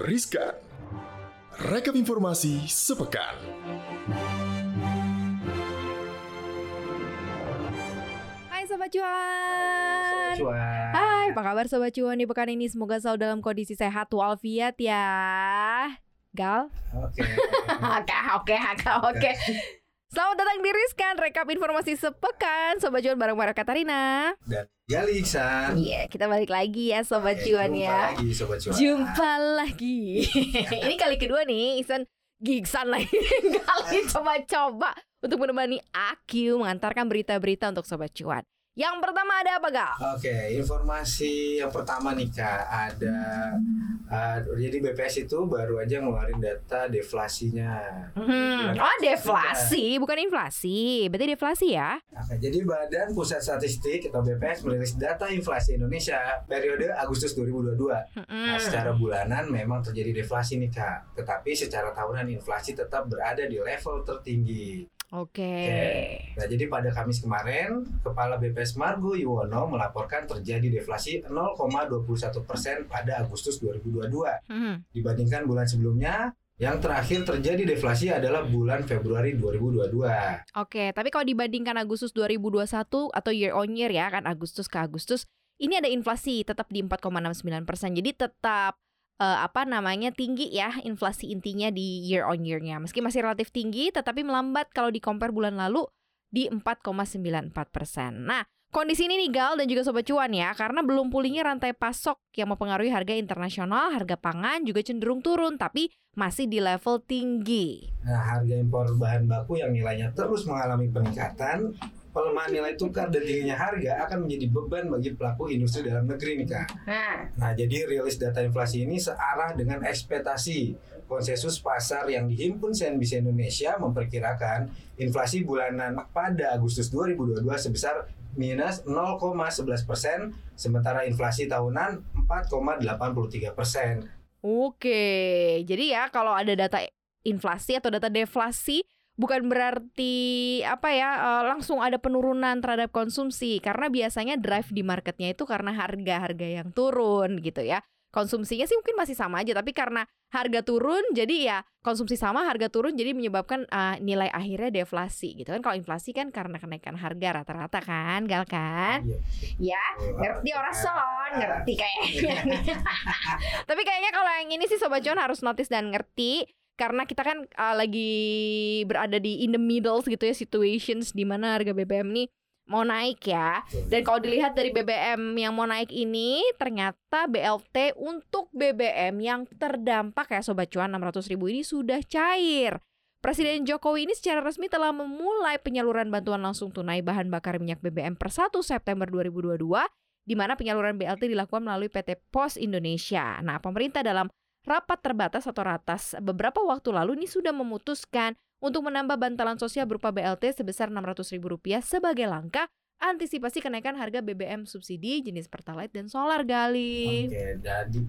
Riskan. Rekap informasi sepekan. Hai Sobat Cuan Cuan. Hai apa kabar Sobat Cuan di pekan ini Semoga selalu dalam kondisi sehat walafiat ya Gal Oke. Oke oke oke oke Selamat datang di Riskan Rekap informasi sepekan. Sobat Cuan bareng Mara Katarina. Dan Gali Iksan. Iya kita balik lagi ya Sobat Oke, Cuan jumpa ya. lagi Sobat Cuan. Jumpa lagi. Ini kali kedua nih Iksan Gigsan lagi. Kali coba-coba Untuk menemani Aku Mengantarkan berita-berita untuk Sobat Cuan Yang pertama ada apa Gal? Oke, informasi yang pertama nih Kak, ada uh, jadi BPS itu baru aja ngeluarin data deflasinya. Hmm. Oh deflasi, bukan inflasi. Berarti deflasi ya? Oke, jadi Badan Pusat Statistik atau BPS merilis data inflasi Indonesia periode Agustus 2022. Hmm. Nah, secara bulanan memang terjadi deflasi nih Kak, tetapi secara tahunan inflasi tetap berada di level tertinggi. Oke. Nah, jadi pada Kamis kemarin, Kepala BPS Margo Yuwono melaporkan terjadi deflasi 0,21 persen pada Agustus 2022 Hmm. dibandingkan bulan sebelumnya. Yang terakhir terjadi deflasi adalah bulan Februari 2022. Oke, tapi kalau dibandingkan Agustus 2021 atau year on year ya kan Agustus ke Agustus, ini ada inflasi tetap di 4,69 persen. Jadi tetap eh, apa namanya tinggi ya inflasi intinya di year on year-nya. Meski masih relatif tinggi, tetapi melambat kalau di compare bulan lalu di 4,94 persen. Nah, kondisi ini nih Gal dan juga Sobat Cuan ya, karena belum pulihnya rantai pasok yang mempengaruhi harga internasional, harga pangan juga cenderung turun, tapi masih di level tinggi. Nah, harga impor bahan baku yang nilainya terus mengalami peningkatan, pelemahan nilai tukar dan tingginya harga akan menjadi beban bagi pelaku industri dalam negeri nih Kak. Nah, Nah, jadi rilis data inflasi ini searah dengan ekspektasi. Konsensus pasar yang dihimpun CNBC Indonesia memperkirakan inflasi bulanan pada Agustus 2022 sebesar minus 0,11 persen, sementara inflasi tahunan 4,83 persen. Oke, jadi ya kalau ada data inflasi atau data deflasi bukan berarti apa ya eh, langsung ada penurunan terhadap konsumsi karena biasanya drive di marketnya itu karena harga-harga yang turun gitu ya. Konsumsinya sih mungkin masih sama aja tapi karena harga turun jadi ya konsumsi sama harga turun jadi menyebabkan eh, nilai akhirnya deflasi gitu kan. Kalau inflasi kan karena kenaikan harga rata-rata kan, gal kan? Ya, ngerti orang son, ngerti kayaknya. Tapi kayaknya kalau yang ini sih Sobat John harus notice dan ngerti karena kita kan uh, lagi berada di in the middle gitu ya situations di mana harga BBM ini mau naik ya. Dan kalau dilihat dari BBM yang mau naik ini ternyata BLT untuk BBM yang terdampak ya Sobat Cuan 600 ribu ini sudah cair. Presiden Jokowi ini secara resmi telah memulai penyaluran bantuan langsung tunai bahan bakar minyak BBM per 1 September 2022 di mana penyaluran BLT dilakukan melalui PT Pos Indonesia. Nah, pemerintah dalam rapat terbatas atau ratas beberapa waktu lalu ini sudah memutuskan untuk menambah bantalan sosial berupa BLT sebesar Rp600.000 sebagai langkah antisipasi kenaikan harga BBM subsidi jenis Pertalite dan solar gali. Oke,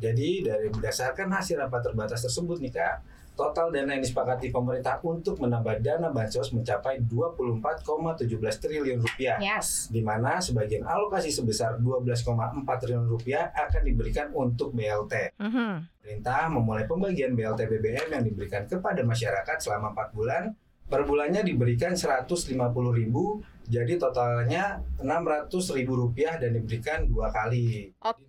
jadi, dari berdasarkan hasil rapat terbatas tersebut nih Kak, total dana yang disepakati pemerintah untuk menambah dana bansos mencapai 24,17 triliun rupiah. Yes. di mana sebagian alokasi sebesar 12,4 triliun rupiah akan diberikan untuk BLT. Mhm. Pemerintah memulai pembagian BLT BBM yang diberikan kepada masyarakat selama 4 bulan. Per bulannya diberikan 150.000, jadi totalnya 600.000 rupiah dan diberikan dua kali. Oke.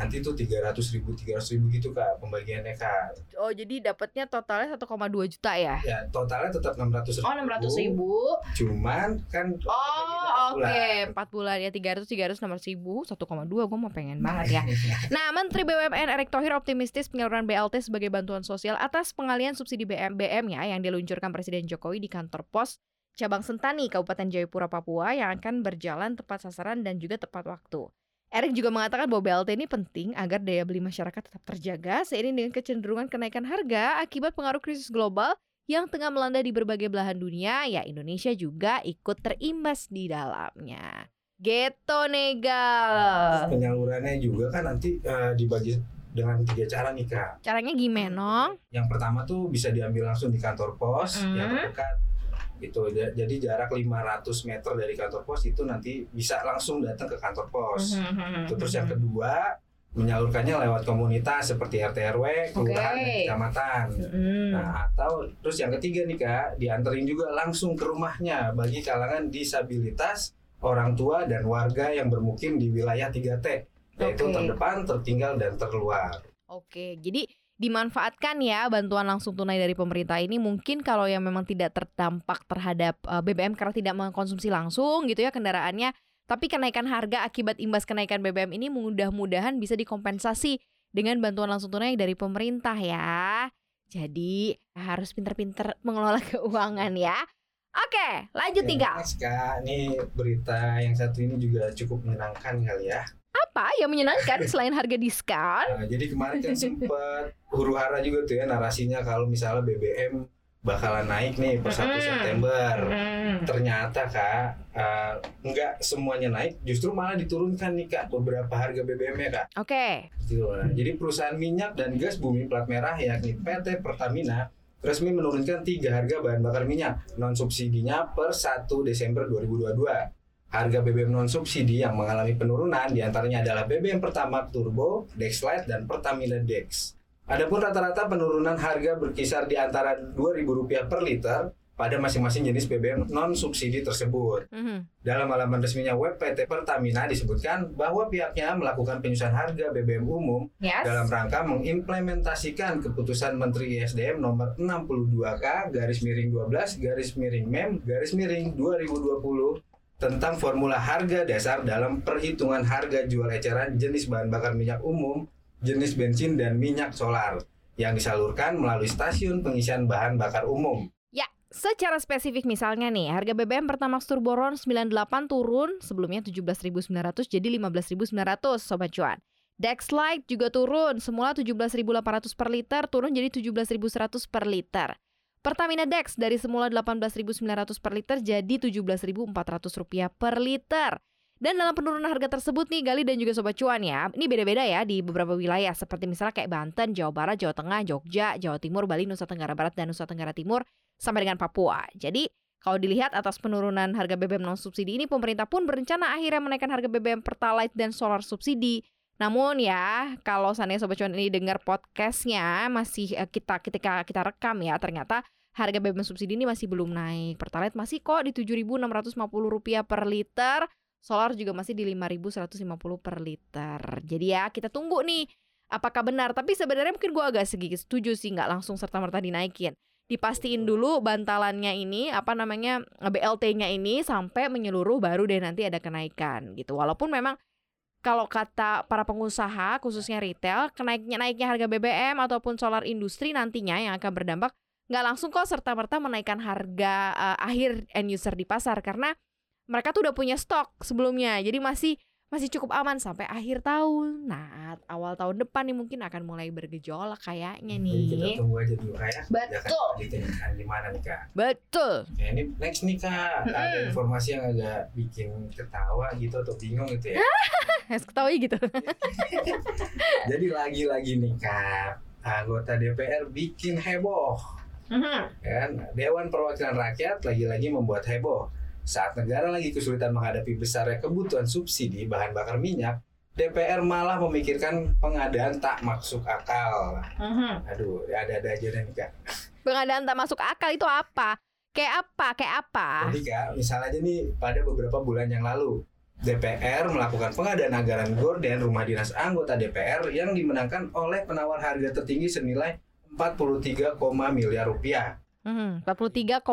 Nanti tuh 300.000, 300.000 gitu kak pembagiannya kak. Oh, jadi dapatnya totalnya 1,2 juta ya? Ya totalnya tetap 600.000. Oh, 600 ribu. Cuman kan Oh, oke. 4 bulan ya 300 300 600 ribu 1,2 gue mau pengen banget ya. Nah, Menteri BUMN Erick Thohir optimistis penyaluran BLT sebagai bantuan sosial atas pengalian subsidi BM BM ya yang diluncurkan Presiden Jokowi di kantor pos cabang Sentani Kabupaten Jayapura Papua yang akan berjalan tepat sasaran dan juga tepat waktu. Erick juga mengatakan bahwa BLT ini penting agar daya beli masyarakat tetap terjaga seiring dengan kecenderungan kenaikan harga akibat pengaruh krisis global yang tengah melanda di berbagai belahan dunia, ya Indonesia juga ikut terimbas di dalamnya. Geto negal. penyalurannya juga kan nanti eh, dibagi dengan tiga cara nih kak. Caranya gimana? Yang pertama tuh bisa diambil langsung di kantor pos Hmm. yang terdekat. Gitu. Ja- Jadi jarak 500 meter dari kantor pos itu nanti bisa langsung datang ke kantor pos. Hmm. Itu terus yang kedua menyalurkannya lewat komunitas seperti RT RW, kelurahan, dan Oke. kecamatan. Mm. Nah, atau terus yang ketiga nih Kak, dianterin juga langsung ke rumahnya bagi kalangan disabilitas, orang tua dan warga yang bermukim di wilayah 3T, yaitu Oke. terdepan, tertinggal dan terluar. Oke, jadi dimanfaatkan ya bantuan langsung tunai dari pemerintah ini mungkin kalau yang memang tidak terdampak terhadap eh, BBM karena tidak mengkonsumsi langsung gitu ya kendaraannya, tapi kenaikan harga akibat imbas kenaikan BBM ini mudah-mudahan bisa dikompensasi dengan bantuan langsung tunai dari pemerintah ya. Jadi harus pinter-pinter mengelola keuangan ya. Oke, lanjut nih Oke, Kak. next, Kak, nih berita yang satu ini juga cukup menyenangkan kali ya. Apa yang menyenangkan selain harga diskon? Nah, jadi kemarin kan sempat huru hara juga tuh ya narasinya kalau misalnya BBM bakalan naik nih per 1 Mm-mm. September. Ternyata kak, eh, nggak semuanya naik, justru malah diturunkan nih kak beberapa harga BBM ya kak. Oke. Gitu. Nah, jadi perusahaan minyak dan gas bumi plat merah yakni PT Pertamina resmi menurunkan tiga harga bahan bakar minyak non subsidinya per 1 Desember 2022. Harga BBM non subsidi yang mengalami penurunan di antaranya adalah BBM Pertamax Turbo, Dexlite, dan Pertamina Dex. Adapun rata-rata penurunan harga berkisar di antara Rp2.000 per liter pada masing-masing jenis BBM non subsidi tersebut. Mhm. Dalam halaman resminya web PT Pertamina disebutkan bahwa pihaknya melakukan penyusunan harga BBM umum Yes. dalam rangka mengimplementasikan keputusan Menteri ISDM nomor 62K garis miring 12 garis miring MEM garis miring 2020 tentang formula harga dasar dalam perhitungan harga jual eceran jenis bahan bakar minyak umum, jenis bensin dan minyak solar yang disalurkan melalui stasiun pengisian bahan bakar umum. Ya, secara spesifik misalnya nih, harga BBM Pertamax Turbo RON 98 turun sebelumnya 17.900 jadi 15.900 sobat cuan. Dexlite juga turun, semula 17.800 per liter turun jadi 17.100 per liter. Pertamina Dex dari semula 18.900 per liter jadi 17.400 rupiah per liter. Dan dalam penurunan harga tersebut nih Gali dan juga Sobat Cuan ya Ini beda-beda ya di beberapa wilayah Seperti misalnya kayak Banten, Jawa Barat, Jawa Tengah, Jogja, Jawa Timur, Bali, Nusa Tenggara Barat, dan Nusa Tenggara Timur Sampai dengan Papua Jadi kalau dilihat atas penurunan harga BBM non subsidi ini Pemerintah pun berencana akhirnya menaikkan harga BBM Pertalite dan Solar subsidi namun ya, kalau seandainya Sobat Cuan ini dengar podcastnya masih eh, kita ketika kita rekam ya, ternyata harga BBM subsidi ini masih belum naik. Pertalite masih kok di Rp7.650 per liter, solar juga masih di Rp5.150 per liter. Jadi ya kita tunggu nih apakah benar. Tapi sebenarnya mungkin gua agak sedikit setuju sih nggak langsung serta merta dinaikin. Dipastiin dulu bantalannya ini apa namanya BLT-nya ini sampai menyeluruh baru deh nanti ada kenaikan gitu. Walaupun memang kalau kata para pengusaha khususnya retail kenaiknya naiknya harga BBM ataupun solar industri nantinya yang akan berdampak nggak langsung kok serta merta menaikkan harga eh, akhir end user di pasar. Karena mereka tuh udah punya stok sebelumnya jadi masih masih cukup aman sampai akhir tahun. Nah, awal tahun depan nih mungkin akan mulai bergejolak kayaknya Jadi kita nih. tunggu aja dulu kak ya. Betul. Kebijakan gimana nih kak? Betul. Ya, ini next nih kak, ada Mm-mm. informasi yang agak bikin ketawa gitu atau bingung gitu ya. Harus ketahui gitu. Jadi lagi-lagi nih kak, anggota DPR bikin heboh, kan? Dewan Perwakilan Rakyat lagi-lagi membuat heboh saat negara lagi kesulitan menghadapi besarnya kebutuhan subsidi bahan bakar minyak. DPR malah memikirkan pengadaan tak masuk akal. Aduh, ya ada-ada aja nih kak. Pengadaan tak masuk akal itu apa? Kayak apa? Kayak apa? Jadi kak, misalnya aja nih pada beberapa bulan yang lalu DPR melakukan pengadaan anggaran gorden rumah dinas anggota DPR yang dimenangkan oleh penawar harga tertinggi senilai 43, miliar rupiah. Hmm, 43,5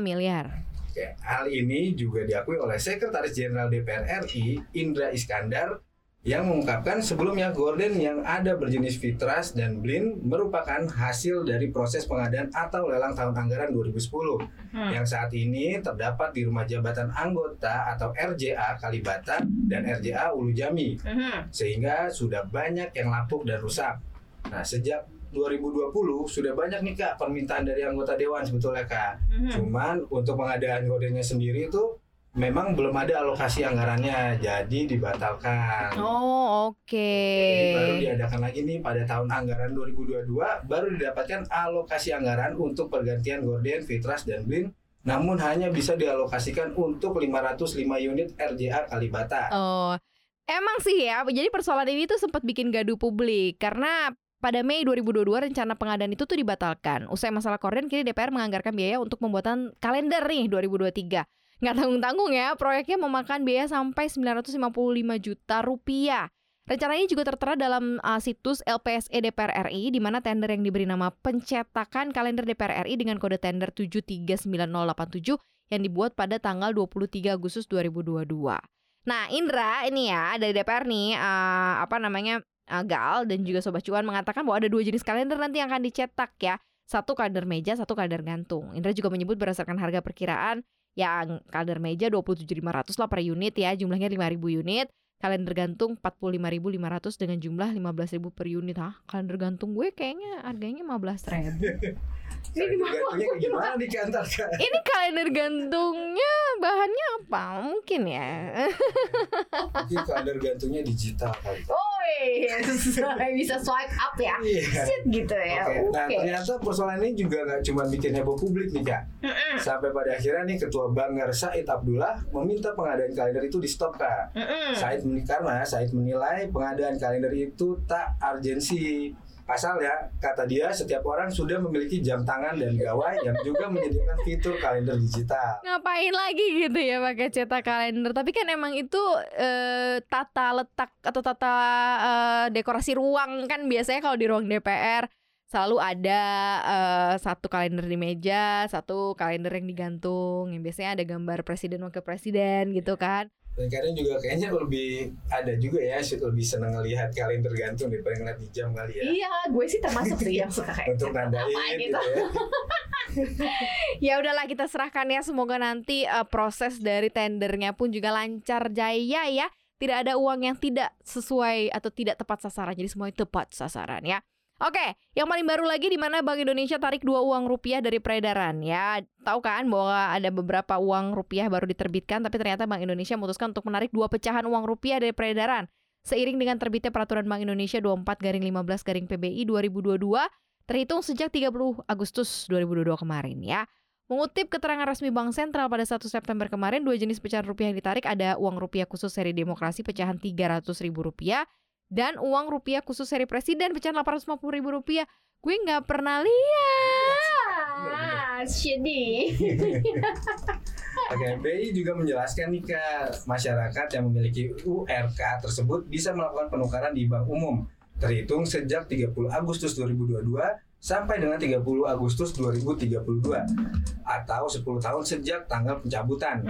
miliar. Hal ini juga diakui oleh Sekretaris Jenderal DPR RI Indra Iskandar yang mengungkapkan sebelumnya gorden yang ada berjenis Fitras dan Blin merupakan hasil dari proses pengadaan atau lelang tahun anggaran 2010 Hmm. yang saat ini terdapat di rumah jabatan anggota atau RJA Kalibata dan RJA Ulu Jami sehingga sudah banyak yang lapuk dan rusak. Nah, sejak 2020 sudah banyak nih Kak permintaan dari anggota dewan sebetulnya Kak. Cuman untuk pengadaan gordennya sendiri itu memang belum ada alokasi anggarannya jadi dibatalkan. Oh, oke. Jadi baru diadakan lagi nih pada tahun anggaran 2022 baru didapatkan alokasi anggaran untuk pergantian gorden, Fitras dan Blin namun hanya bisa dialokasikan untuk 505 unit RJA Kalibata. Oh, Emang sih ya, jadi persoalan ini tuh sempat bikin gaduh publik karena pada Mei 2022 rencana pengadaan itu tuh dibatalkan. Usai masalah korden, kini DPR menganggarkan biaya untuk pembuatan kalender nih 2023. Nggak tanggung-tanggung ya, proyeknya memakan biaya sampai 955 juta rupiah. Rencana ini juga tertera dalam uh, situs LPSE DPR RI di mana tender yang diberi nama pencetakan kalender DPR RI dengan kode tender 739087 yang dibuat pada tanggal 23 Agustus 2022. Nah, Indra ini ya dari DPR nih uh, apa namanya uh, Gal dan juga Sobat Cuan mengatakan bahwa ada dua jenis kalender nanti yang akan dicetak ya. Satu kalender meja, satu kalender gantung. Indra juga menyebut berdasarkan harga perkiraan yang kalender meja 27.500 lah per unit ya, jumlahnya 5.000 unit. Kalender gantung 45.500 dengan jumlah 15.000 per unit. Hah, kalender gantung gue kayaknya harganya 15.000. Ini gimana? kantor? Ini kalender gantungnya bahannya apa? Mungkin ya. Mungkin kalender gantungnya digital kali. Oh yes, bisa swipe up ya. Iya. Shit gitu ya. Oke, Oke. Nah ternyata persoalan ini juga nggak cuma bikin heboh publik nih kak. Mm-mm. Sampai pada akhirnya nih Ketua Banggar Said Abdullah meminta pengadaan kalender itu di stop kak. Mm-mm. Said menilai karena Said menilai pengadaan kalender itu tak urgensi. Pasalnya, kata dia, setiap orang sudah memiliki jam tangan dan gawai yang juga menyediakan fitur kalender digital. Ngapain lagi gitu ya pakai cetak kalender? Tapi kan emang itu eh, tata letak atau tata eh, dekorasi ruang kan biasanya kalau di ruang DPR selalu ada eh, satu kalender di meja, satu kalender yang digantung, yang biasanya ada gambar presiden wakil presiden gitu kan. Dan kadang juga kayaknya lebih ada juga ya, lebih seneng ngelihat kalender gantung daripada ngeliat di jam kali ya. Iya, gue sih termasuk sih yang suka kayak Untuk nandain gitu gitu. ya. Ya udahlah kita serahkan ya semoga nanti eh, proses dari tendernya pun juga lancar jaya ya. Tidak ada uang yang tidak sesuai atau tidak tepat sasaran. Jadi semuanya tepat sasaran ya. Oke, yang paling baru lagi di mana Bank Indonesia tarik dua uang rupiah dari peredaran ya. Tahu kan bahwa ada beberapa uang rupiah baru diterbitkan tapi ternyata Bank Indonesia memutuskan untuk menarik dua pecahan uang rupiah dari peredaran. Seiring dengan terbitnya peraturan Bank Indonesia 24 garing 15 garing PBI 2022 terhitung sejak 30 Agustus 2022 kemarin ya. Mengutip keterangan resmi Bank Sentral pada 1 September kemarin, dua jenis pecahan rupiah yang ditarik ada uang rupiah khusus seri demokrasi pecahan 300 ribu rupiah dan uang rupiah khusus seri presiden pecahan 850 ribu rupiah. Gue nggak pernah lihat. Sedih. Oke, BI juga menjelaskan nih ke masyarakat yang memiliki URK tersebut bisa melakukan penukaran di bank umum terhitung sejak 30 Agustus 2022 sampai dengan 30 Agustus 2032 atau 10 tahun sejak tanggal pencabutan.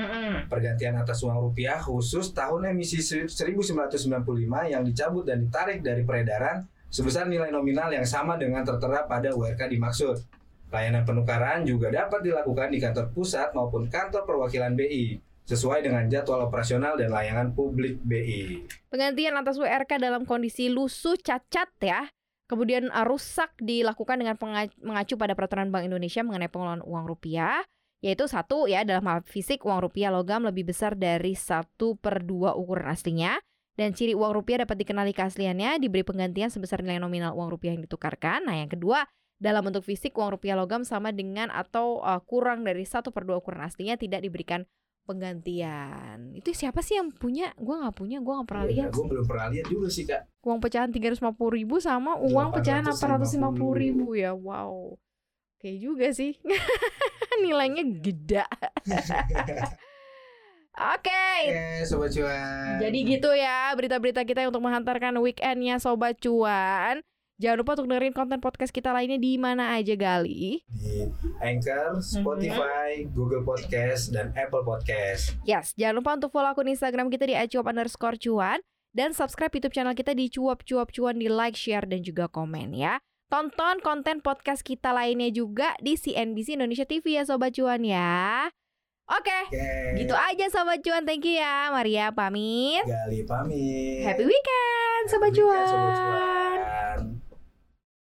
Pergantian atas uang rupiah khusus tahun emisi 1995 yang dicabut dan ditarik dari peredaran sebesar nilai nominal yang sama dengan tertera pada URK dimaksud. Layanan penukaran juga dapat dilakukan di kantor pusat maupun kantor perwakilan BI sesuai dengan jadwal operasional dan layanan publik BI. Penggantian atas WRK dalam kondisi lusuh cacat ya. Kemudian uh, rusak dilakukan dengan mengacu pada peraturan Bank Indonesia mengenai pengelolaan uang rupiah yaitu satu ya dalam hal fisik uang rupiah logam lebih besar dari satu per dua ukuran aslinya dan ciri uang rupiah dapat dikenali keasliannya diberi penggantian sebesar nilai nominal uang rupiah yang ditukarkan. Nah yang kedua dalam bentuk fisik uang rupiah logam sama dengan atau uh, kurang dari satu per dua ukuran aslinya tidak diberikan penggantian. Itu siapa sih yang punya? Gua nggak punya, gua nggak pernah lihat. Gue belum pernah lihat juga sih kak. Uang pecahan 350 ribu sama uang pecahan 850 850 ribu ya. Wow. Oke juga sih. Nilainya gede. Oke. Oke, sobat cuan. Jadi gitu ya berita-berita kita untuk menghantarkan weekendnya Sobat Cuan. Jangan lupa untuk dengerin konten podcast kita lainnya di mana aja Gali. di Anchor, Spotify, Google Podcast, dan Apple Podcast. Yes, jangan lupa untuk follow akun Instagram kita di acuap underscore cuan. Dan subscribe YouTube channel kita di cuap cuap cuan di like, share, dan juga komen ya. Tonton konten podcast kita lainnya juga di CNBC Indonesia TV ya Sobat Cuan ya. Oke, Oke. gitu aja Sobat Cuan. Thank you ya. Maria pamit. Gali pamit. Happy weekend Sobat Happy weekend, Sobat Cuan. Cuan.